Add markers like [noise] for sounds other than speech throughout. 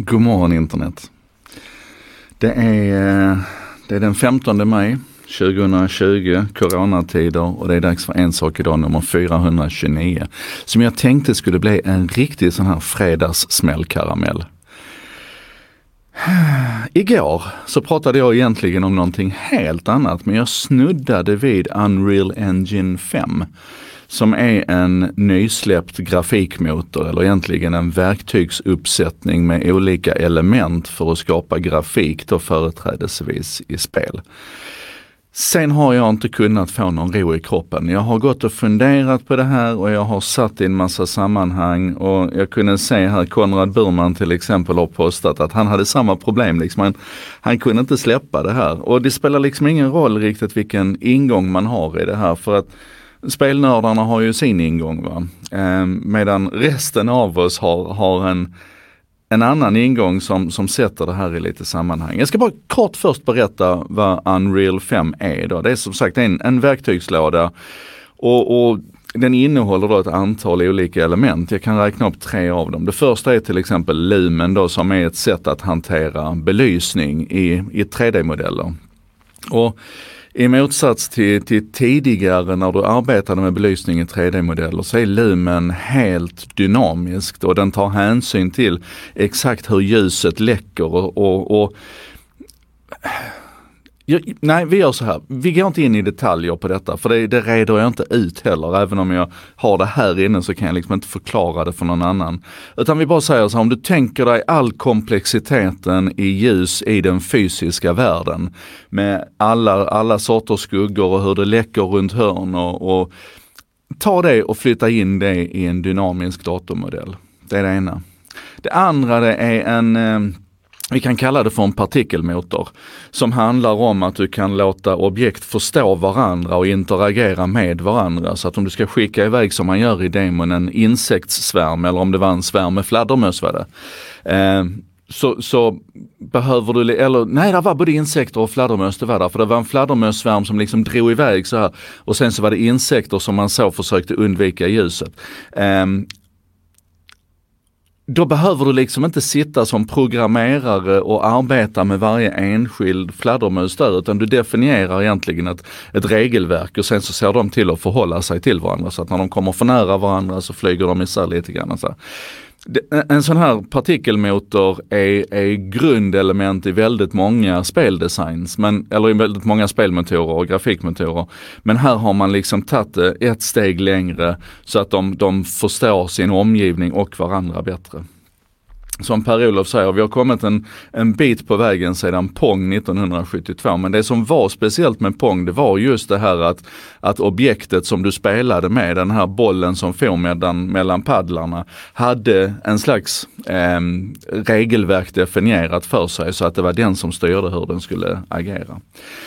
God morgon internet. Det är, eh, det är den 15 maj 2020, coronatider och det är dags för En sak idag nummer 429. Som jag tänkte skulle bli en riktig sån här fredagssmällkaramell. [sighs] Igår så pratade jag egentligen om någonting helt annat men jag snuddade vid Unreal Engine 5 som är en nysläppt grafikmotor eller egentligen en verktygsuppsättning med olika element för att skapa grafik då företrädesvis i spel. Sen har jag inte kunnat få någon ro i kroppen. Jag har gått och funderat på det här och jag har satt i en massa sammanhang och jag kunde se här Konrad Burman till exempel har postat att han hade samma problem. Liksom. Han, han kunde inte släppa det här och det spelar liksom ingen roll riktigt vilken ingång man har i det här för att spelnördarna har ju sin ingång va. Eh, medan resten av oss har, har en, en annan ingång som, som sätter det här i lite sammanhang. Jag ska bara kort först berätta vad Unreal 5 är. Då. Det är som sagt en, en verktygslåda och, och den innehåller då ett antal olika element. Jag kan räkna upp tre av dem. Det första är till exempel Lumen då som är ett sätt att hantera belysning i, i 3D-modeller. Och i motsats till, till, tidigare när du arbetade med belysning i 3D-modeller så är Lumen helt dynamiskt och den tar hänsyn till exakt hur ljuset läcker och, och, och jag, nej, vi gör så här. Vi går inte in i detaljer på detta för det, det reder jag inte ut heller. Även om jag har det här inne så kan jag liksom inte förklara det för någon annan. Utan vi bara säger så här, om du tänker dig all komplexiteten i ljus i den fysiska världen. Med alla, alla sorters skuggor och hur det läcker runt hörn och, och ta det och flytta in det i en dynamisk datormodell. Det är det ena. Det andra det är en eh, vi kan kalla det för en partikelmotor som handlar om att du kan låta objekt förstå varandra och interagera med varandra. Så att om du ska skicka iväg som man gör i demon en insektssvärm eller om det var en svärm med fladdermöss var det. Eh, så, så, behöver du, eller nej det var både insekter och fladdermöss det var där. För det var en fladdermössvärm som liksom drog iväg så här. Och sen så var det insekter som man så försökte undvika ljuset. Um, då behöver du liksom inte sitta som programmerare och arbeta med varje enskild fladdermus där, utan du definierar egentligen ett, ett regelverk och sen så ser de till att förhålla sig till varandra. Så att när de kommer för nära varandra så flyger de isär lite grann. Så en sån här partikelmotor är, är grundelement i väldigt många speldesigns, men, eller i väldigt många spelmotorer och grafikmotorer. Men här har man liksom tagit det ett steg längre så att de, de förstår sin omgivning och varandra bättre som Per-Olof säger, vi har kommit en, en bit på vägen sedan Pong 1972. Men det som var speciellt med Pong, det var just det här att, att objektet som du spelade med, den här bollen som for mellan, mellan paddlarna, hade en slags eh, regelverk definierat för sig så att det var den som styrde hur den skulle agera.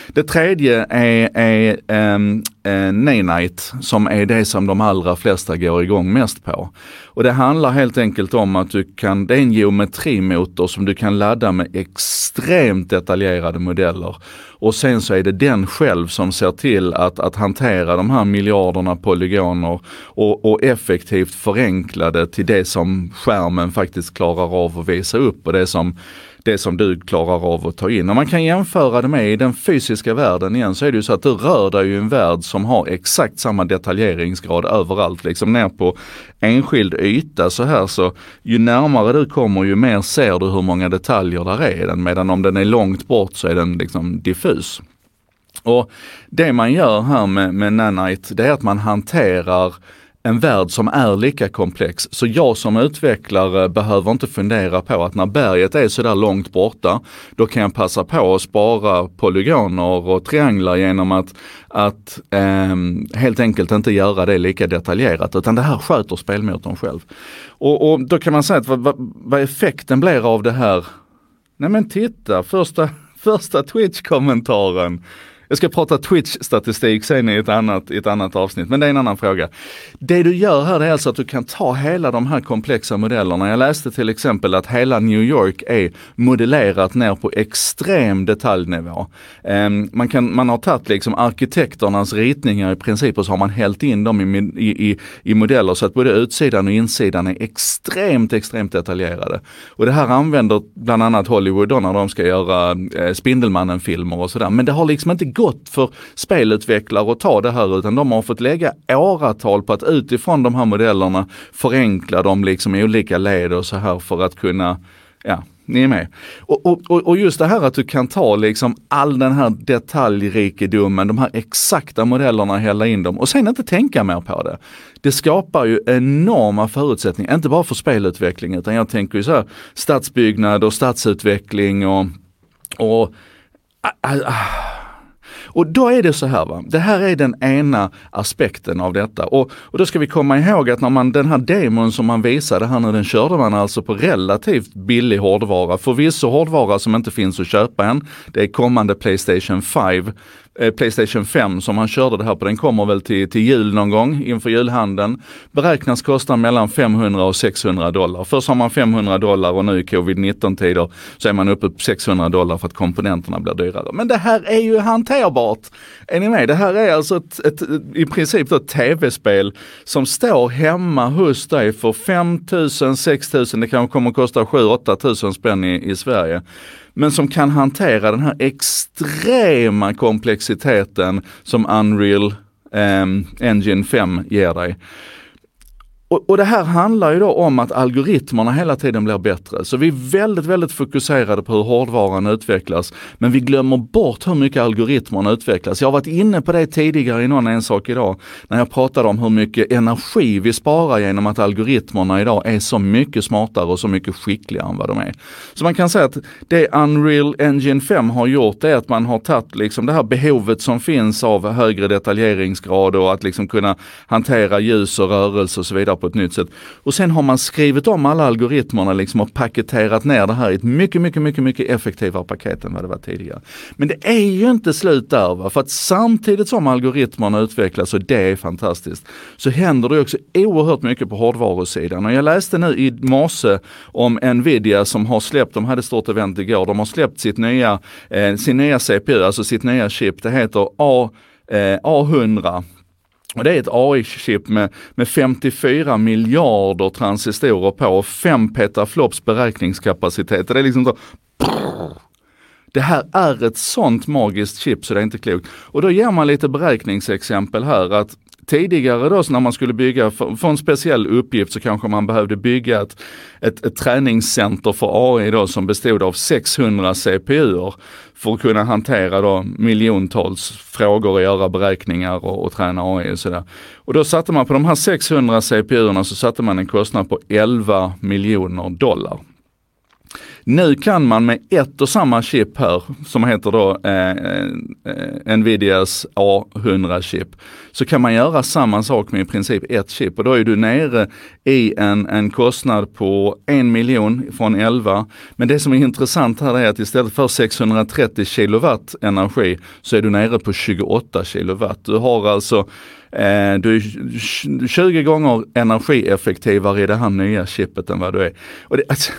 Det tredje är, är ehm, eh, Nanite som är det som de allra flesta går igång mest på. Och det handlar helt enkelt om att du kan, det är en geometrimotor som du kan ladda med extremt detaljerade modeller. Och sen så är det den själv som ser till att, att hantera de här miljarderna polygoner och, och effektivt förenkla det till det som skärmen faktiskt klarar av att visa upp och det som det som du klarar av att ta in. Om man kan jämföra det med i den fysiska världen igen så är det ju så att du rör dig i en värld som har exakt samma detaljeringsgrad överallt, liksom ner på enskild yta så här så ju närmare du kommer ju mer ser du hur många detaljer där är i den medan om den är långt bort så är den liksom diffus. Och det man gör här med, med Nanite det är att man hanterar en värld som är lika komplex. Så jag som utvecklare behöver inte fundera på att när berget är sådär långt borta, då kan jag passa på att spara polygoner och trianglar genom att, att eh, helt enkelt inte göra det lika detaljerat, utan det här sköter spelmotorn själv. Och, och då kan man säga att vad, vad, vad effekten blir av det här, nej men titta, första, [laughs] första Twitch-kommentaren jag ska prata Twitch-statistik sen i ett, annat, i ett annat avsnitt, men det är en annan fråga. Det du gör här är alltså att du kan ta hela de här komplexa modellerna. Jag läste till exempel att hela New York är modellerat ner på extrem detaljnivå. Ehm, man, kan, man har tagit liksom arkitekternas ritningar i princip och så har man hällt in dem i, i, i, i modeller så att både utsidan och insidan är extremt, extremt detaljerade. Och det här använder bland annat Hollywood då när de ska göra eh, Spindelmannen-filmer och sådär. Men det har liksom inte gått för spelutvecklare att ta det här utan de har fått lägga åratal på att utifrån de här modellerna förenkla dem liksom i olika led och så här för att kunna ja, ni är med. Och, och, och just det här att du kan ta liksom all den här detaljrikedomen, de här exakta modellerna, hälla in dem och sen inte tänka mer på det. Det skapar ju enorma förutsättningar, inte bara för spelutveckling utan jag tänker ju så här stadsbyggnad och stadsutveckling och, och ah, ah, ah och då är det så här, va? det här är den ena aspekten av detta. Och, och då ska vi komma ihåg att när man, den här demon som man visade här nu, den körde man alltså på relativt billig hårdvara. Förvisso hårdvara som inte finns att köpa än. Det är kommande Playstation 5 Eh, Playstation 5 som han körde det här på, den kommer väl till, till jul någon gång inför julhandeln. Beräknas kosta mellan 500 och 600 dollar. Först har man 500 dollar och nu i covid-19 tider så är man uppe på 600 dollar för att komponenterna blir dyrare. Men det här är ju hanterbart. Är ni med? Det här är alltså ett, ett, i princip ett tv-spel som står hemma hos dig för 5000, 6000, det kanske kommer att kosta 7 8000 spänn i, i Sverige men som kan hantera den här extrema komplexiteten som Unreal eh, Engine 5 ger dig. Och, och, det här handlar ju då om att algoritmerna hela tiden blir bättre. Så vi är väldigt, väldigt fokuserade på hur hårdvaran utvecklas. Men vi glömmer bort hur mycket algoritmerna utvecklas. Jag har varit inne på det tidigare i någon en sak idag. När jag pratade om hur mycket energi vi sparar genom att algoritmerna idag är så mycket smartare och så mycket skickligare än vad de är. Så man kan säga att det Unreal Engine 5 har gjort är att man har tagit liksom det här behovet som finns av högre detaljeringsgrad och att liksom kunna hantera ljus och rörelse och så vidare på ett nytt sätt. Och sen har man skrivit om alla algoritmerna liksom och paketerat ner det här i ett mycket, mycket, mycket, mycket effektivare paket än vad det var tidigare. Men det är ju inte slut där, va? för att samtidigt som algoritmerna utvecklas och det är fantastiskt, så händer det också oerhört mycket på hårdvarusidan. Och jag läste nu i morse om Nvidia som har släppt, de hade stort event igår, de har släppt sitt nya, eh, sin nya CPU, alltså sitt nya chip, det heter A, eh, A100 och det är ett AI-chip med, med 54 miljarder transistorer på och 5 petaflops beräkningskapacitet. Det är liksom så, det här är ett sånt magiskt chip så det är inte klokt. Och då ger man lite beräkningsexempel här att tidigare då när man skulle bygga för, för, en speciell uppgift så kanske man behövde bygga ett, ett, ett träningscenter för AI då som bestod av 600 CPUer för att kunna hantera då miljontals frågor och göra beräkningar och, och träna AI och sådär. Och då satte man på de här 600 CPUerna så satte man en kostnad på 11 miljoner dollar. Nu kan man med ett och samma chip här, som heter då eh, eh, Nvidias A100-chip, så kan man göra samma sak med i princip ett chip och då är du nere i en, en kostnad på en miljon från 11. Men det som är intressant här är att istället för 630 kilowatt energi så är du nere på 28 kilowatt. Du har alltså eh, du är 20 gånger energieffektivare i det här nya chippet än vad du är. Och det, alltså,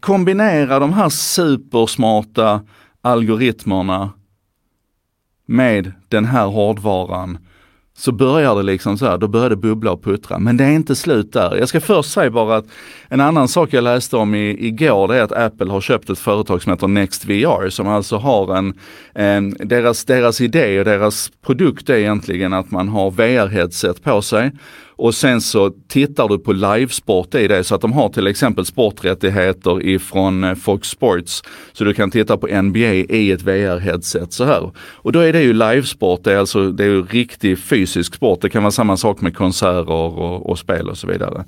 kombinera de här supersmarta algoritmerna med den här hårdvaran så börjar det liksom så här, då börjar det bubbla och puttra. Men det är inte slut där. Jag ska först säga bara att en annan sak jag läste om i, igår det är att Apple har köpt ett företag som heter NextVR som alltså har en, en deras, deras idé och deras produkt är egentligen att man har VR-headset på sig och sen så tittar du på livesport i det så att de har till exempel sporträttigheter ifrån eh, Fox Sports. Så du kan titta på NBA i ett VR-headset så här. Och då är det ju livesport, det är alltså det är ju riktig fysisk sport. Det kan vara samma sak med konserter och, och spel och så vidare.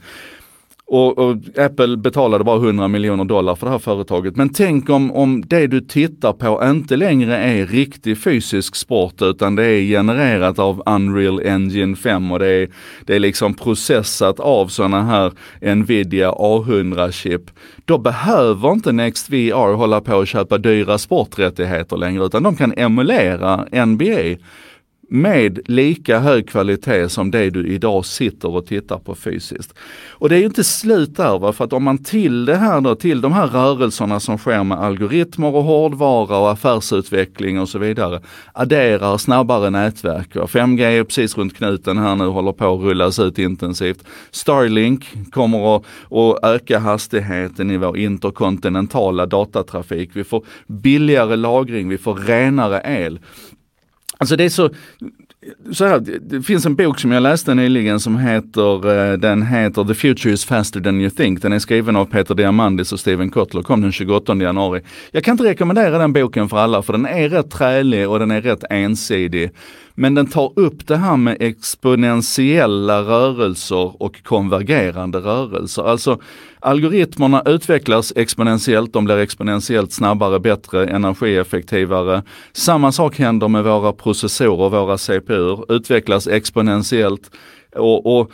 Och, och, Apple betalade bara 100 miljoner dollar för det här företaget. Men tänk om, om det du tittar på inte längre är riktig fysisk sport utan det är genererat av Unreal Engine 5 och det är, det är liksom processat av sådana här Nvidia A100-chip. Då behöver inte NextVR hålla på och köpa dyra sporträttigheter längre utan de kan emulera NBA med lika hög kvalitet som det du idag sitter och tittar på fysiskt. Och det är ju inte slut där, va? för att om man till det här då, till de här rörelserna som sker med algoritmer och hårdvara och affärsutveckling och så vidare, adderar snabbare nätverk. Va? 5G är precis runt knuten här nu, håller på att rullas ut intensivt. Starlink kommer att, att öka hastigheten i vår interkontinentala datatrafik. Vi får billigare lagring, vi får renare el. Alltså det är så, så här, det finns en bok som jag läste nyligen som heter, eh, den heter The Future is faster than you think. Den är skriven av Peter Diamandis och Steven Kotler, kom den 28 januari. Jag kan inte rekommendera den boken för alla för den är rätt trälig och den är rätt ensidig. Men den tar upp det här med exponentiella rörelser och konvergerande rörelser. Alltså algoritmerna utvecklas exponentiellt, de blir exponentiellt snabbare, bättre, energieffektivare. Samma sak händer med våra processorer, våra CPU, utvecklas exponentiellt. och, och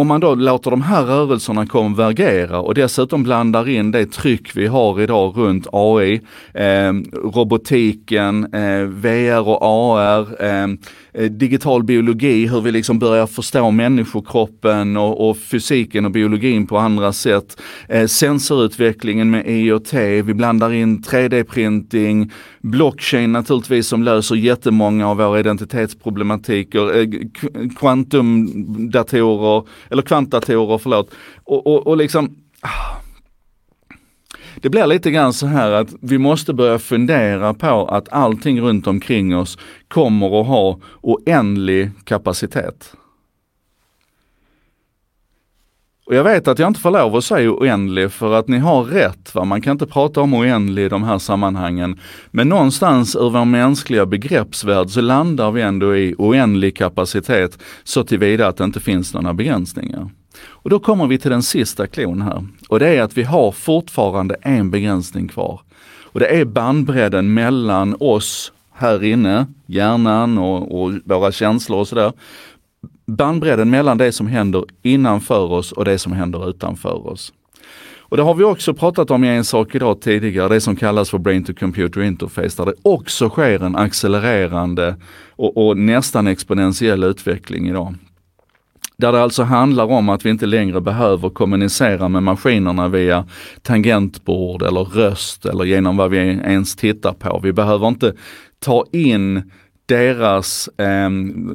om man då låter de här rörelserna konvergera och dessutom blandar in det tryck vi har idag runt AI, eh, robotiken, eh, VR och AR, ehm, eh, digital biologi, hur vi liksom börjar förstå människokroppen och, och fysiken och biologin på andra sätt. Eh, sensorutvecklingen med IoT, vi blandar in 3D-printing, blockchain naturligtvis som löser jättemånga av våra identitetsproblematiker, eh, kvantumdatorer, eller kvantdatorer, förlåt. Och, och, och liksom ah. det blir lite grann så här att vi måste börja fundera på att allting runt omkring oss kommer att ha oändlig kapacitet. Och jag vet att jag inte får lov att säga oändlig för att ni har rätt. Va? Man kan inte prata om oändlig i de här sammanhangen. Men någonstans ur vår mänskliga begreppsvärld så landar vi ändå i oändlig kapacitet så tillvida att det inte finns några begränsningar. Och då kommer vi till den sista klon här. Och det är att vi har fortfarande en begränsning kvar. Och det är bandbredden mellan oss här inne, hjärnan och, och våra känslor och sådär, bandbredden mellan det som händer innanför oss och det som händer utanför oss. Och det har vi också pratat om i en sak idag tidigare, det som kallas för Brain to Computer Interface, där det också sker en accelererande och, och nästan exponentiell utveckling idag. Där det alltså handlar om att vi inte längre behöver kommunicera med maskinerna via tangentbord eller röst eller genom vad vi ens tittar på. Vi behöver inte ta in deras eh,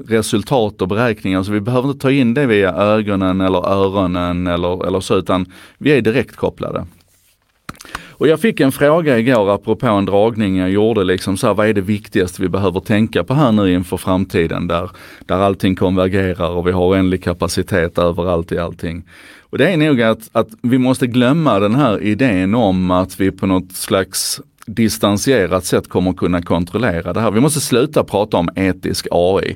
resultat och beräkningar. Så vi behöver inte ta in det via ögonen eller öronen eller, eller så, utan vi är direkt kopplade. Och jag fick en fråga igår apropå en dragning jag gjorde, liksom så här, vad är det viktigaste vi behöver tänka på här nu inför framtiden där, där allting konvergerar och vi har oändlig kapacitet överallt i allting. Och det är nog att, att vi måste glömma den här idén om att vi på något slags distanserat sätt kommer kunna kontrollera det här. Vi måste sluta prata om etisk AI.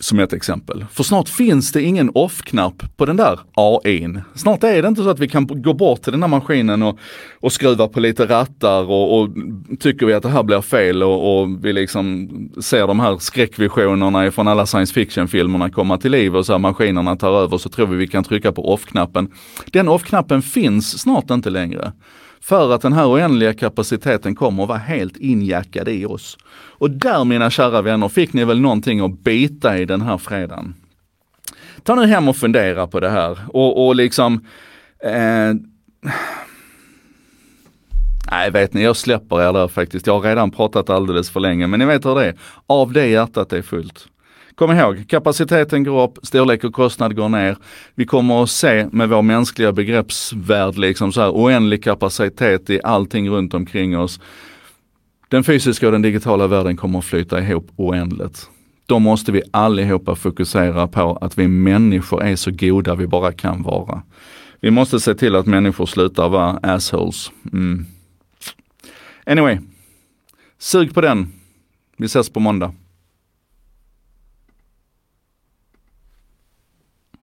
Som ett exempel. För snart finns det ingen off-knapp på den där AIn. Snart är det inte så att vi kan gå bort till den här maskinen och, och skruva på lite rattar och, och tycker vi att det här blir fel och, och, vi liksom ser de här skräckvisionerna från alla science fiction-filmerna komma till liv och så här maskinerna tar över så tror vi vi kan trycka på off-knappen. Den off-knappen finns snart inte längre. För att den här oändliga kapaciteten kommer att vara helt injackad i oss. Och där mina kära vänner fick ni väl någonting att bita i den här fredagen. Ta nu hem och fundera på det här och, och liksom eh, Nej, vet ni, jag släpper er där faktiskt. Jag har redan pratat alldeles för länge, men ni vet hur det är. Av det hjärtat är fullt. Kom ihåg, kapaciteten går upp, storlek och kostnad går ner. Vi kommer att se med vår mänskliga begreppsvärld liksom så här oändlig kapacitet i allting runt omkring oss. Den fysiska och den digitala världen kommer att flyta ihop oändligt. Då måste vi allihopa fokusera på att vi människor är så goda vi bara kan vara. Vi måste se till att människor slutar vara assholes. Mm. Anyway, sug på den. Vi ses på måndag.